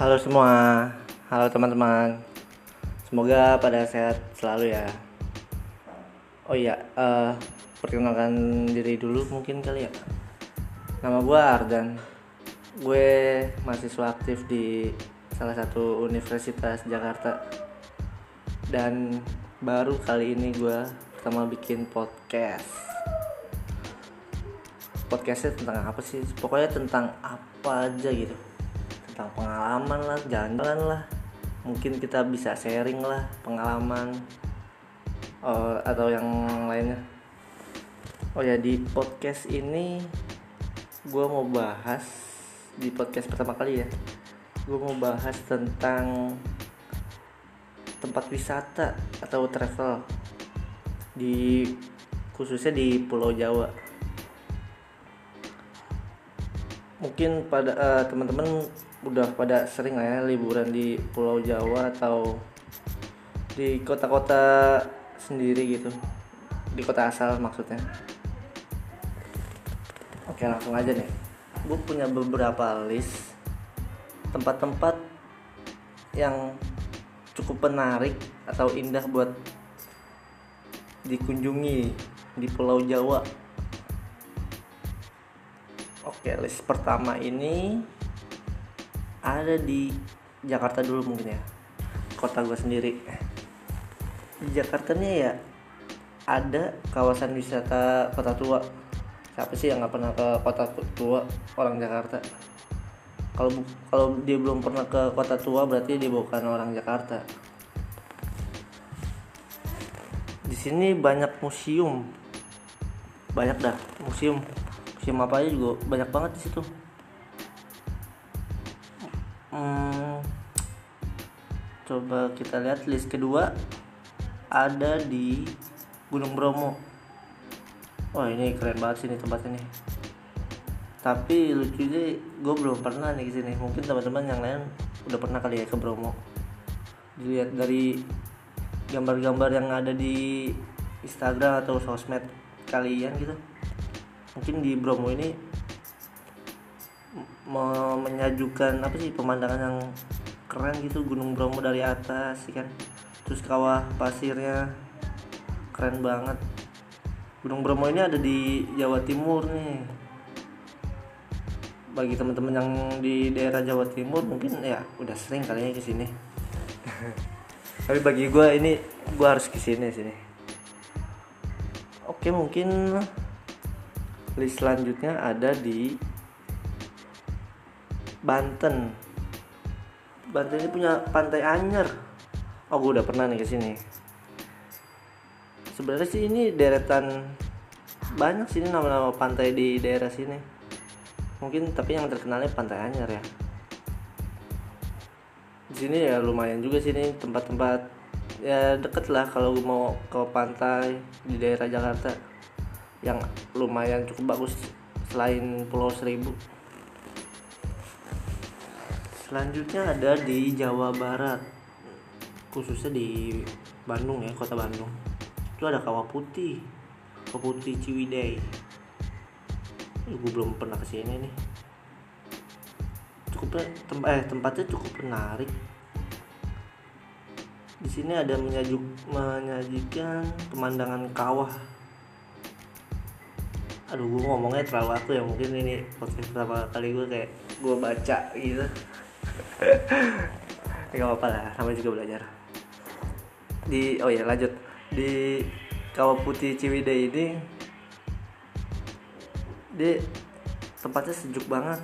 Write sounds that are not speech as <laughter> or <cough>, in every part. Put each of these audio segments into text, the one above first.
Halo semua, halo teman-teman. Semoga pada sehat selalu ya. Oh iya, uh, perkenalkan diri dulu mungkin kali ya. Nama gue Ardan. Gue mahasiswa aktif di salah satu universitas Jakarta. Dan baru kali ini gue pertama bikin podcast. Podcastnya tentang apa sih? Pokoknya tentang apa aja gitu tentang pengalaman lah jalan-jalan lah. Mungkin kita bisa sharing lah pengalaman uh, atau yang lainnya. Oh ya di podcast ini gue mau bahas di podcast pertama kali ya gue mau bahas tentang tempat wisata atau travel di khususnya di Pulau Jawa. Mungkin pada uh, teman-teman udah pada sering lah ya liburan di Pulau Jawa atau di kota-kota sendiri gitu. Di kota asal maksudnya. Oke langsung aja nih. Gue punya beberapa list tempat-tempat yang cukup menarik atau indah buat dikunjungi di Pulau Jawa. Oke, list pertama ini ada di Jakarta dulu mungkin ya. Kota gue sendiri. Di Jakarta nih ya ada kawasan wisata Kota Tua. Siapa sih yang nggak pernah ke Kota Tua orang Jakarta? Kalau kalau dia belum pernah ke Kota Tua berarti dia bukan orang Jakarta. Di sini banyak museum. Banyak dah museum museum apa aja juga banyak banget di situ hmm, coba kita lihat list kedua ada di Gunung Bromo. Oh ini keren banget sih ini tempat ini. Tapi lucunya gue belum pernah nih ke sini. Mungkin teman-teman yang lain udah pernah kali ya ke Bromo. Dilihat dari gambar-gambar yang ada di Instagram atau sosmed kalian gitu. Mungkin di Bromo ini menyajukan apa sih pemandangan yang keren gitu Gunung Bromo dari atas kan? Terus kawah pasirnya keren banget. Gunung Bromo ini ada di Jawa Timur nih. Bagi teman-teman yang di daerah Jawa Timur mungkin ya udah sering kalinya ke sini. <laughs> Tapi bagi gue ini gue harus ke sini sini. Oke mungkin list selanjutnya ada di Banten. Banten ini punya pantai Anyer. Oh gue udah pernah nih ke sini. Sebenarnya sih ini deretan banyak sini nama-nama pantai di daerah sini. Mungkin tapi yang terkenalnya pantai Anyer ya. Di sini ya lumayan juga sini tempat-tempat ya deket lah kalau mau ke pantai di daerah Jakarta. Yang lumayan cukup bagus selain Pulau Seribu selanjutnya ada di Jawa Barat. Khususnya di Bandung ya kota Bandung. Itu ada kawah putih. Kawah putih Ciwidey. Gue belum pernah ke sini nih. Cukup tem eh tempatnya cukup menarik. Di sini ada menyajuk menyajikan pemandangan kawah. Aduh gue ngomongnya terlalu aku ya mungkin ini podcast pertama kali gue kayak gue baca gitu <laughs> nggak apa-apa lah sama juga belajar. Di oh ya lanjut. Di kawah putih Ciwidey ini dia tempatnya sejuk banget.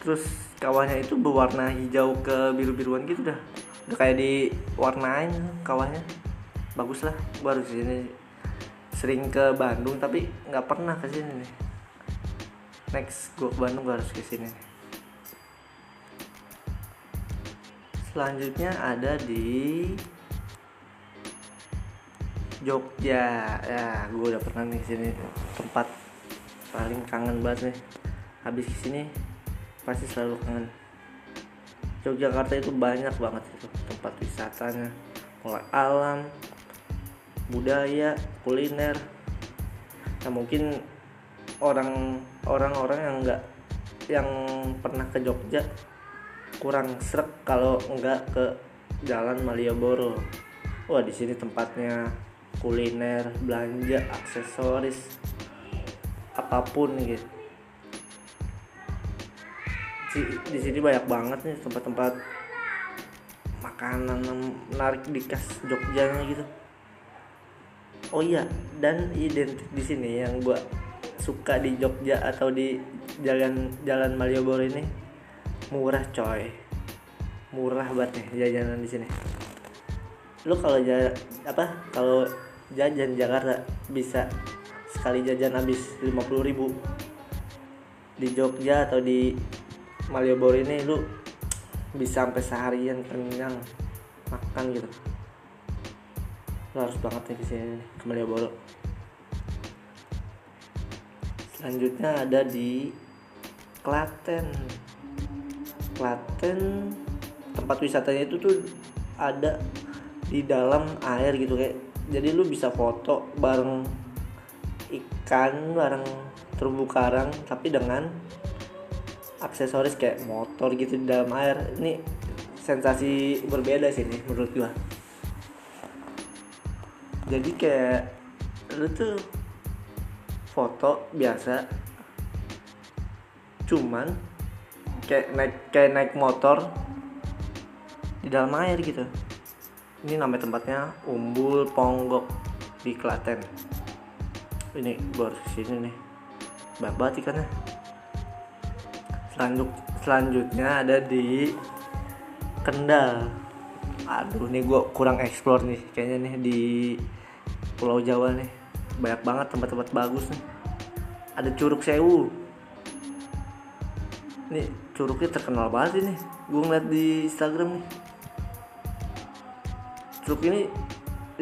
Terus kawahnya itu berwarna hijau ke biru-biruan gitu dah. Udah kayak diwarnain kawahnya. Bagus lah baru sini sering ke Bandung tapi nggak pernah ke sini nih. Next gue ke Bandung gue harus ke sini selanjutnya ada di Jogja. Ya gue udah pernah nih sini tempat paling kangen banget nih. Habis sini pasti selalu kangen. Yogyakarta itu banyak banget itu tempat wisatanya. Mulai alam budaya kuliner. Nah mungkin orang orang-orang yang nggak yang pernah ke Jogja kurang serak kalau enggak ke Jalan Malioboro. Wah di sini tempatnya kuliner, belanja, aksesoris, apa pun gitu. Di sini banyak banget nih tempat-tempat makanan menarik di khas Jogja gitu. Oh iya, dan identik di sini yang gua suka di Jogja atau di jalan jalan Malioboro ini murah coy. Murah banget nih jajanan di sini. Lu kalau jajan apa kalau jajan Jakarta bisa sekali jajan habis 50 ribu. Di Jogja atau di Malioboro ini lu bisa sampai seharian kenyang makan gitu. Lu harus banget nih ke sini ke Malioboro. Selanjutnya ada di Klaten Klaten tempat wisatanya itu tuh ada di dalam air gitu kayak jadi lu bisa foto bareng ikan bareng terumbu karang tapi dengan aksesoris kayak motor gitu di dalam air. Ini sensasi berbeda sih nih menurut gua. Jadi kayak lu tuh foto biasa cuman kayak naik kayak naik motor di dalam air gitu. Ini namanya tempatnya Umbul Ponggok di Klaten. Ini gue harus sini nih. Babat ikannya. Selanjut selanjutnya ada di Kendal. Aduh nih gue kurang explore nih kayaknya nih di Pulau Jawa nih. Banyak banget tempat-tempat bagus nih. Ada Curug Sewu ini curugnya terkenal banget ini. Gue ngeliat di Instagram nih. Curug ini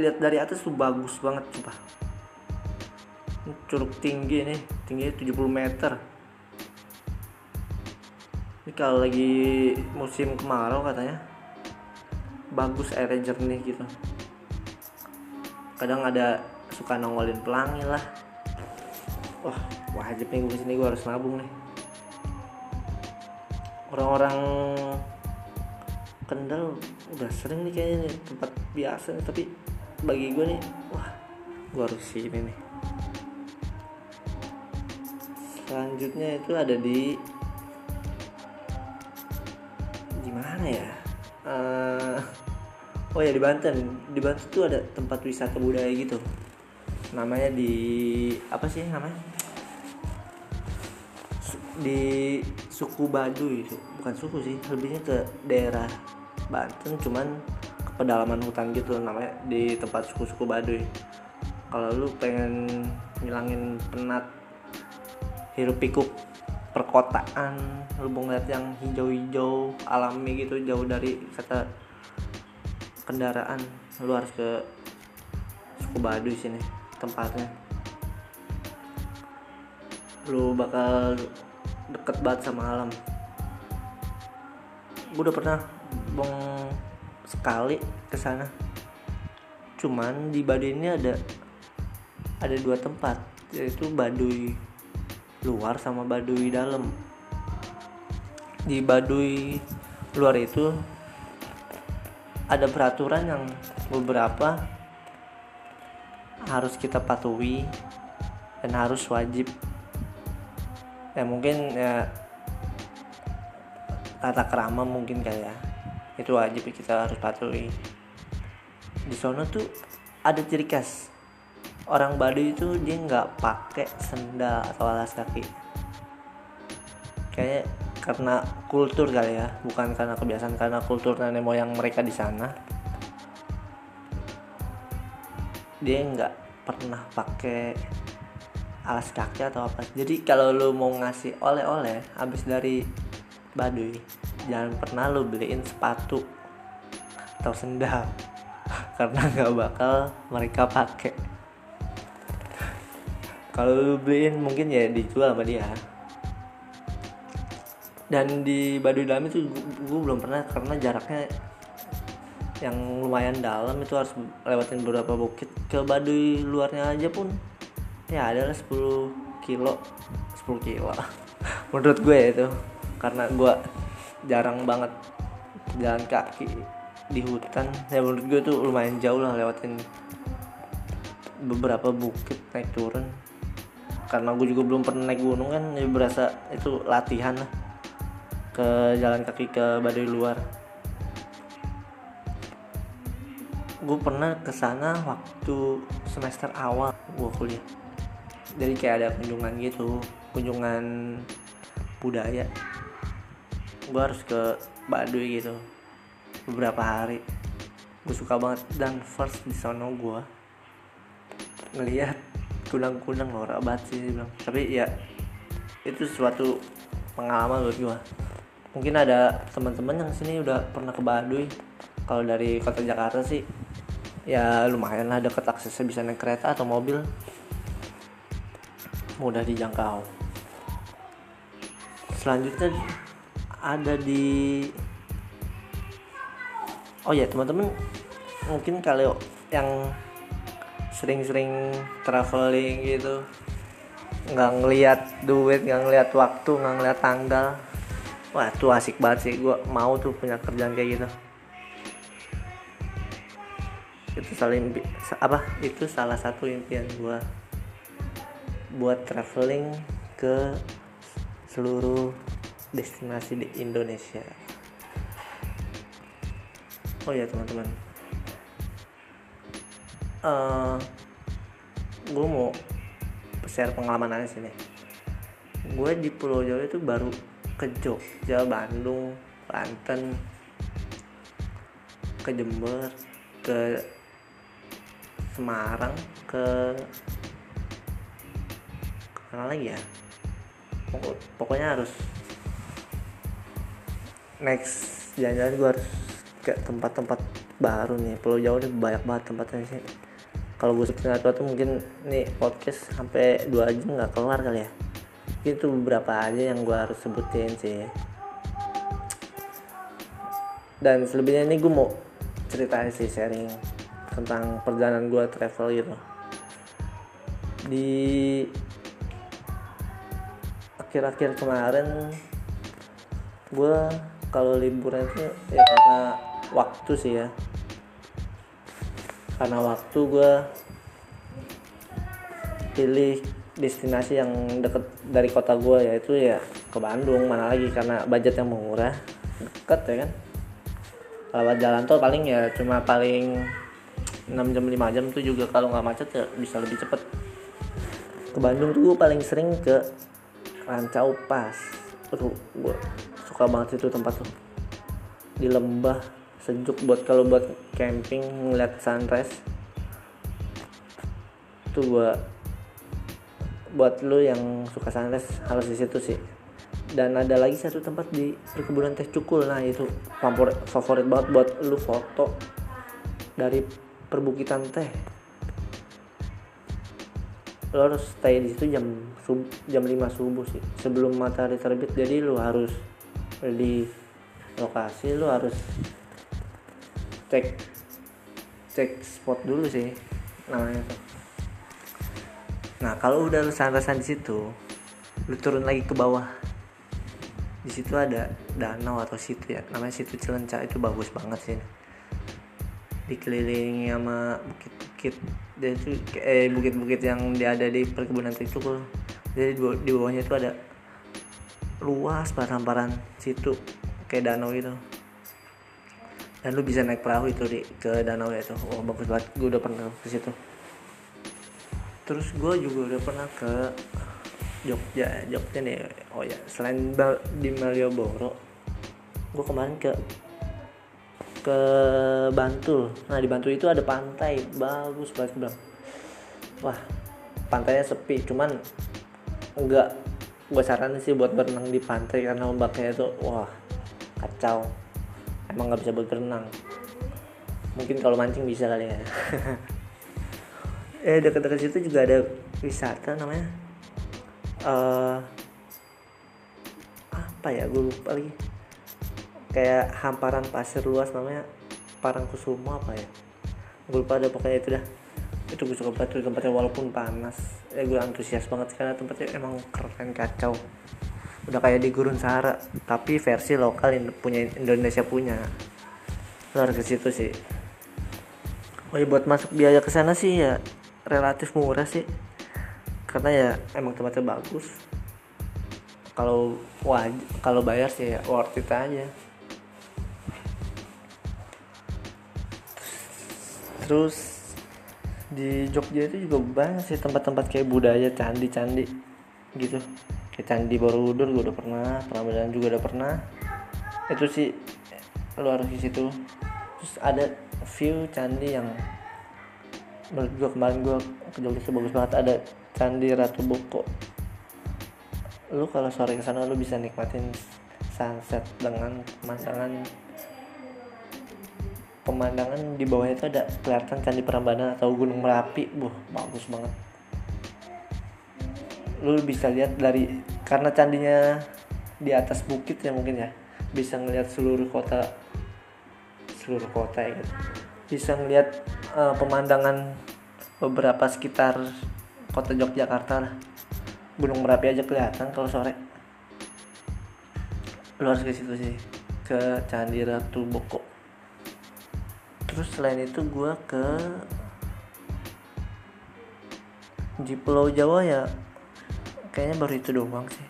lihat dari atas tuh bagus banget coba curug tinggi nih tingginya 70 meter. Ini kalau lagi musim kemarau katanya bagus airnya jernih gitu. Kadang ada suka nongolin pelangi lah. Wah wajib nih gue ke sini gue harus nabung nih orang-orang Kendal udah sering nih kayaknya nih, tempat biasa nih, tapi bagi gue nih wah gue harus sini nih. Selanjutnya itu ada di gimana ya? Uh, oh ya di Banten. Di Banten tuh ada tempat wisata budaya gitu. Namanya di apa sih namanya? Di suku Baduy itu bukan suku sih lebihnya ke daerah Banten cuman ke pedalaman hutan gitu namanya di tempat suku-suku Baduy. Kalau lu pengen ngilangin penat hirup pikuk perkotaan lu mau ngeliat yang hijau-hijau alami gitu jauh dari kata kendaraan lu harus ke suku Baduy sini tempatnya. Lu bakal deket banget sama alam. Gue udah pernah bong sekali ke sana. Cuman di Baduy ini ada ada dua tempat yaitu Baduy luar sama Baduy dalam di Baduy luar itu ada peraturan yang beberapa harus kita patuhi dan harus wajib ya mungkin ya tata kerama mungkin kayak ya. itu wajib kita harus patuhi. Di sana tuh ada ciri khas. Orang Baduy itu dia nggak pakai sendal atau alas kaki. Kayak karena kultur kali ya bukan karena kebiasaan karena kultur nenek moyang mereka di sana. Dia nggak pernah pakai alas kaki atau apa. Jadi kalau lu mau ngasih oleh-oleh habis dari Baduy jangan pernah lu beliin sepatu atau sendal. <laughs> Karena nggak bakal mereka pakai. Kalau lu beliin mungkin ya dijual sama dia. Dan di Baduy dalam itu gue belum pernah karena jaraknya yang lumayan dalam itu harus lewatin beberapa bukit. Ke Baduy luarnya aja pun ya adalah 10 kilo. 10 kilo. <laughs> Menurut gue ya itu. Karena gue jarang banget jalan kaki di hutan. Ya menurut gue tuh lumayan jauh lah lewatin beberapa bukit naik turun. Karena gue juga belum pernah naik gunung kan jadi berasa itu latihan lah ke jalan kaki ke baduy luar. Gue pernah ke sana waktu semester awal gue kuliah jadi kayak ada kunjungan gitu kunjungan budaya. Gue harus ke Baduy gitu beberapa hari. Gue suka banget dan first di sana gue ngelihat kunang-kunang norak banget sih bilang. Tapi ya itu suatu pengalaman buat gue mungkin ada teman-teman yang sini udah pernah ke Baduy. Kalau dari kota Jakarta sih ya lumayan lah deket aksesnya bisa naik kereta atau mobil mudah dijangkau. Selanjutnya ada di oh ya teman-teman mungkin kalau yang sering-sering traveling gitu nggak ngelihat duit nggak ngelihat waktu nggak ngelihat tanggal wah tuh asik banget sih gue mau tuh punya kerjaan kayak gitu. Itu saling apa itu salah satu impian gue buat traveling ke seluruh destinasi di Indonesia. Oh ya teman-teman. Uh, eh, gue mau share pengalaman aja sini. Gue di Pulau Jawa itu baru ke Jogja Bandung Banten ke Jember ke Semarang ke mana lagi ya? Pokoknya harus next jalan-jalan gue harus ke tempat-tempat baru nih. Pulau Jawa nih banyak banget tempatnya sih. Kalau gue sebutin satu mungkin nih podcast sampai dua jam nggak kelar kali ya. Itu beberapa aja yang gue harus sebutin sih. Dan selebihnya ini gue mau ceritain sih sharing tentang perjalanan gue travel gitu. Di akhir-akhir kemarin gue kalau liburan itu ya karena waktu sih ya. Karena waktu gue pilih destinasi yang deket dari kota gue yaitu ya ke Bandung. Mana lagi? Karena budget yang murah deket ya kan? Kalau jalan tol paling ya cuma paling 6 jam 5 jam itu juga. Kalau nggak macet ya bisa lebih cepet. Ke Bandung tuh gue paling sering ke Rancau Pas. Aduh gue suka banget itu tempat tuh. Di lembah sejuk buat kalau buat camping ngeliat sunrise. Tuh buat buat lu yang suka sunrise harus di situ sih. Dan ada lagi satu tempat di perkebunan teh cukul. Nah itu favorit favorit banget buat lu foto dari perbukitan teh lo harus stay di situ jam sub, jam 5 subuh sih sebelum matahari terbit. Jadi lu harus di lokasi lu harus cek cek spot dulu sih namanya tuh. Nah kalau udah lu santasan di situ lu turun lagi ke bawah. Di situ ada danau atau situ ya namanya situ Cilenca itu bagus banget sih. Dikelilingi sama bukit-bukit dan itu eh bukit-bukit yang ada di perkebunan itu jadi di bawahnya itu ada luas hamparan situ kayak danau itu dan lu bisa naik perahu itu di ke danau itu. Oh bagus banget. Gue udah pernah ke situ. Terus gue juga udah pernah ke Jogja Jogja nih. Oh ya selain di Malioboro gue kemarin ke ke Bantul. Nah di Bantul itu ada pantai bagus banget bilang wah pantainya sepi cuman enggak gue saranin sih buat berenang di pantai karena ombaknya itu wah kacau. Emang nggak bisa berenang. Mungkin kalau mancing bisa kali ya. <laughs> Eh dekat-dekat situ juga ada wisata namanya uh, apa ya gue lupa lagi kayak hamparan pasir luas namanya Parangkusumo apa ya? Gue lupa ada pokoknya itu dah. Itu gue suka banget tempatnya walaupun panas. Ya gue antusias banget karena tempatnya emang keren kacau. Udah kayak di gurun Sahara tapi versi lokal yang punya Indonesia punya. Lo harus ke situ sih. Oh ya buat masuk biaya ke sana sih ya relatif murah sih. Karena ya emang tempatnya bagus. Kalau waj kalau bayar sih ya worth it aja terus di Jogja itu juga banyak sih tempat-tempat kayak budaya candi-candi gitu. Kayak candi Borobudur gue udah pernah Prambanan juga udah pernah. Itu sih lu harus situ. Terus ada view candi yang menurut gue kemarin gue ke Jogja bagus banget. Ada candi Ratu Boko. Lu kalau sore ke sana lu bisa nikmatin sunset dengan pemandangan pemandangan di bawahnya itu ada kelihatan candi Prambanan atau Gunung Merapi, buh bagus banget. Lu bisa lihat dari karena candinya di atas bukit ya mungkin ya, bisa ngelihat seluruh kota seluruh kota ya gitu. Bisa ngelihat uh, pemandangan beberapa sekitar kota Yogyakarta lah. Gunung Merapi aja kelihatan kalau sore. Lu harus ke situ sih, ke Candi Ratu Boko terus selain itu gue ke di Pulau Jawa ya kayaknya baru itu doang sih.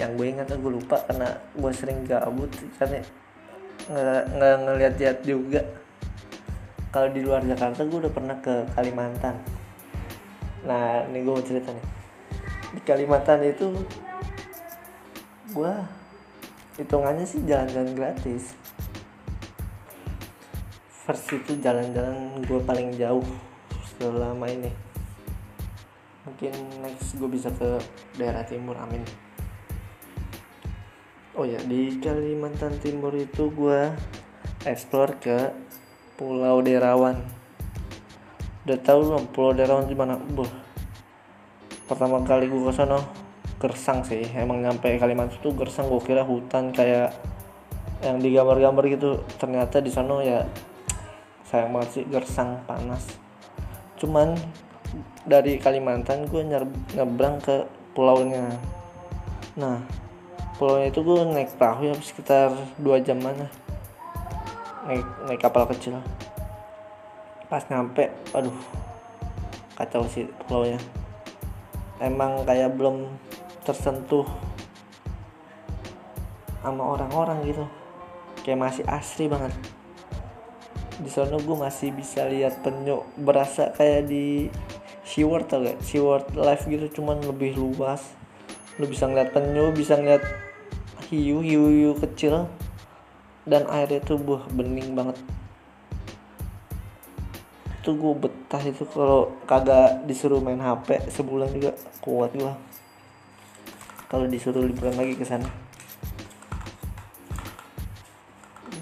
Yang gue ingat gue lupa karena gue sering gabut karena nggak nggak ngeliat lihat juga. Kalau di luar Jakarta gue udah pernah ke Kalimantan. Nah ini gue mau cerita nih. Di Kalimantan itu gue hitungannya sih jalan-jalan gratis first itu jalan-jalan gue paling jauh selama ini. Mungkin next gue bisa ke daerah timur amin. Oh ya di Kalimantan Timur itu gue explore ke Pulau Derawan. Udah tahu belum Pulau Derawan di mana? Buh. pertama kali gue ke sana gersang sih. Emang nyampe Kalimantan tuh gersang gue kira hutan kayak yang digambar-gambar gitu. Ternyata di sana ya sayang banget sih gersang panas. Cuman dari Kalimantan gue nyebrang ke pulaunya. Nah pulaunya itu gue naik perahu ya sekitar dua jam mana naik naik kapal kecil. Pas nyampe aduh kacau sih pulaunya. Emang kayak belum tersentuh sama orang-orang gitu. Kayak masih asri banget di sana gue masih bisa lihat penyu berasa kayak di SeaWorld tau gak SeaWorld live gitu cuman lebih luas. Lu bisa ngeliat penyu bisa ngeliat hiu hiu hiu kecil dan airnya tuh buah bening banget. Itu gue betah itu kalau kagak disuruh main HP sebulan juga kuat gue kalau disuruh liburan lagi ke sana.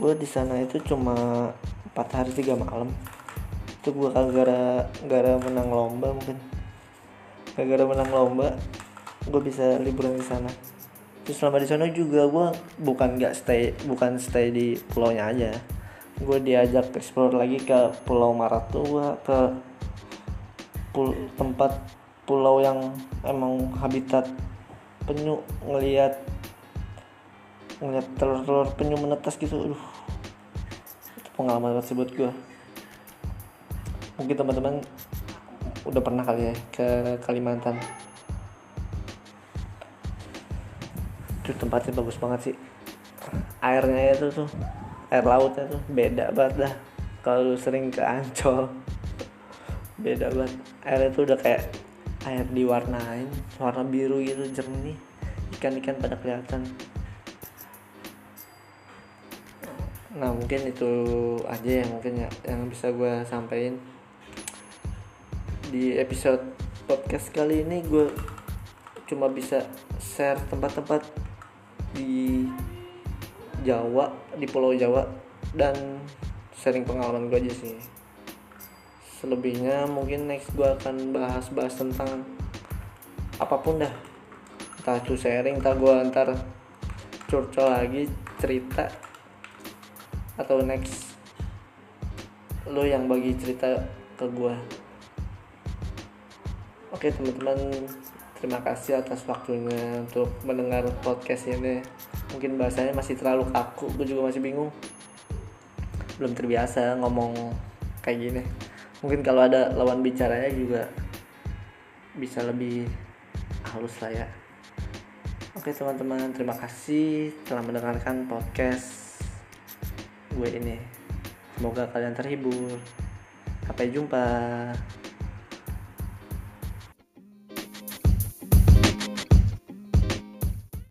Gue di sana itu cuma 4 hari 3 malam. Itu gue gara gara menang lomba mungkin. Gara menang lomba gue bisa liburan di sana. Terus selama di sana juga gue bukan nggak stay bukan stay di pulaunya aja. Gue diajak explore lagi ke pulau Maratu gue ke pul tempat pulau yang emang habitat penyu ngelihat ngelihat telur-telur penyu menetas gitu. Aduh pengalaman tersebut gue mungkin teman-teman udah pernah kali ya ke Kalimantan. Itu tempatnya bagus banget sih. Airnya itu tuh air lautnya tuh beda banget dah. Kalau sering ke Ancol beda banget. Airnya tuh udah kayak air diwarnain warna biru gitu jernih. Ikan-ikan pada kelihatan nah mungkin itu aja yang mungkin ya yang bisa gue sampaikan. Di episode podcast kali ini gue cuma bisa share tempat-tempat di Jawa di Pulau Jawa dan sharing pengalaman gue aja sih. Selebihnya mungkin next gue akan bahas-bahas tentang apa pun dah. Entah itu sharing entah gue antar curcol lagi cerita atau next lo yang bagi cerita ke gue oke teman-teman terima kasih atas waktunya untuk mendengar podcast ini. Mungkin bahasanya masih terlalu kaku gue juga masih bingung. Belum terbiasa ngomong kayak gini. Mungkin kalau ada lawan bicaranya juga bisa lebih halus lah ya. Oke teman-teman terima kasih telah mendengarkan podcast gue ini. Semoga kalian terhibur. Sampai jumpa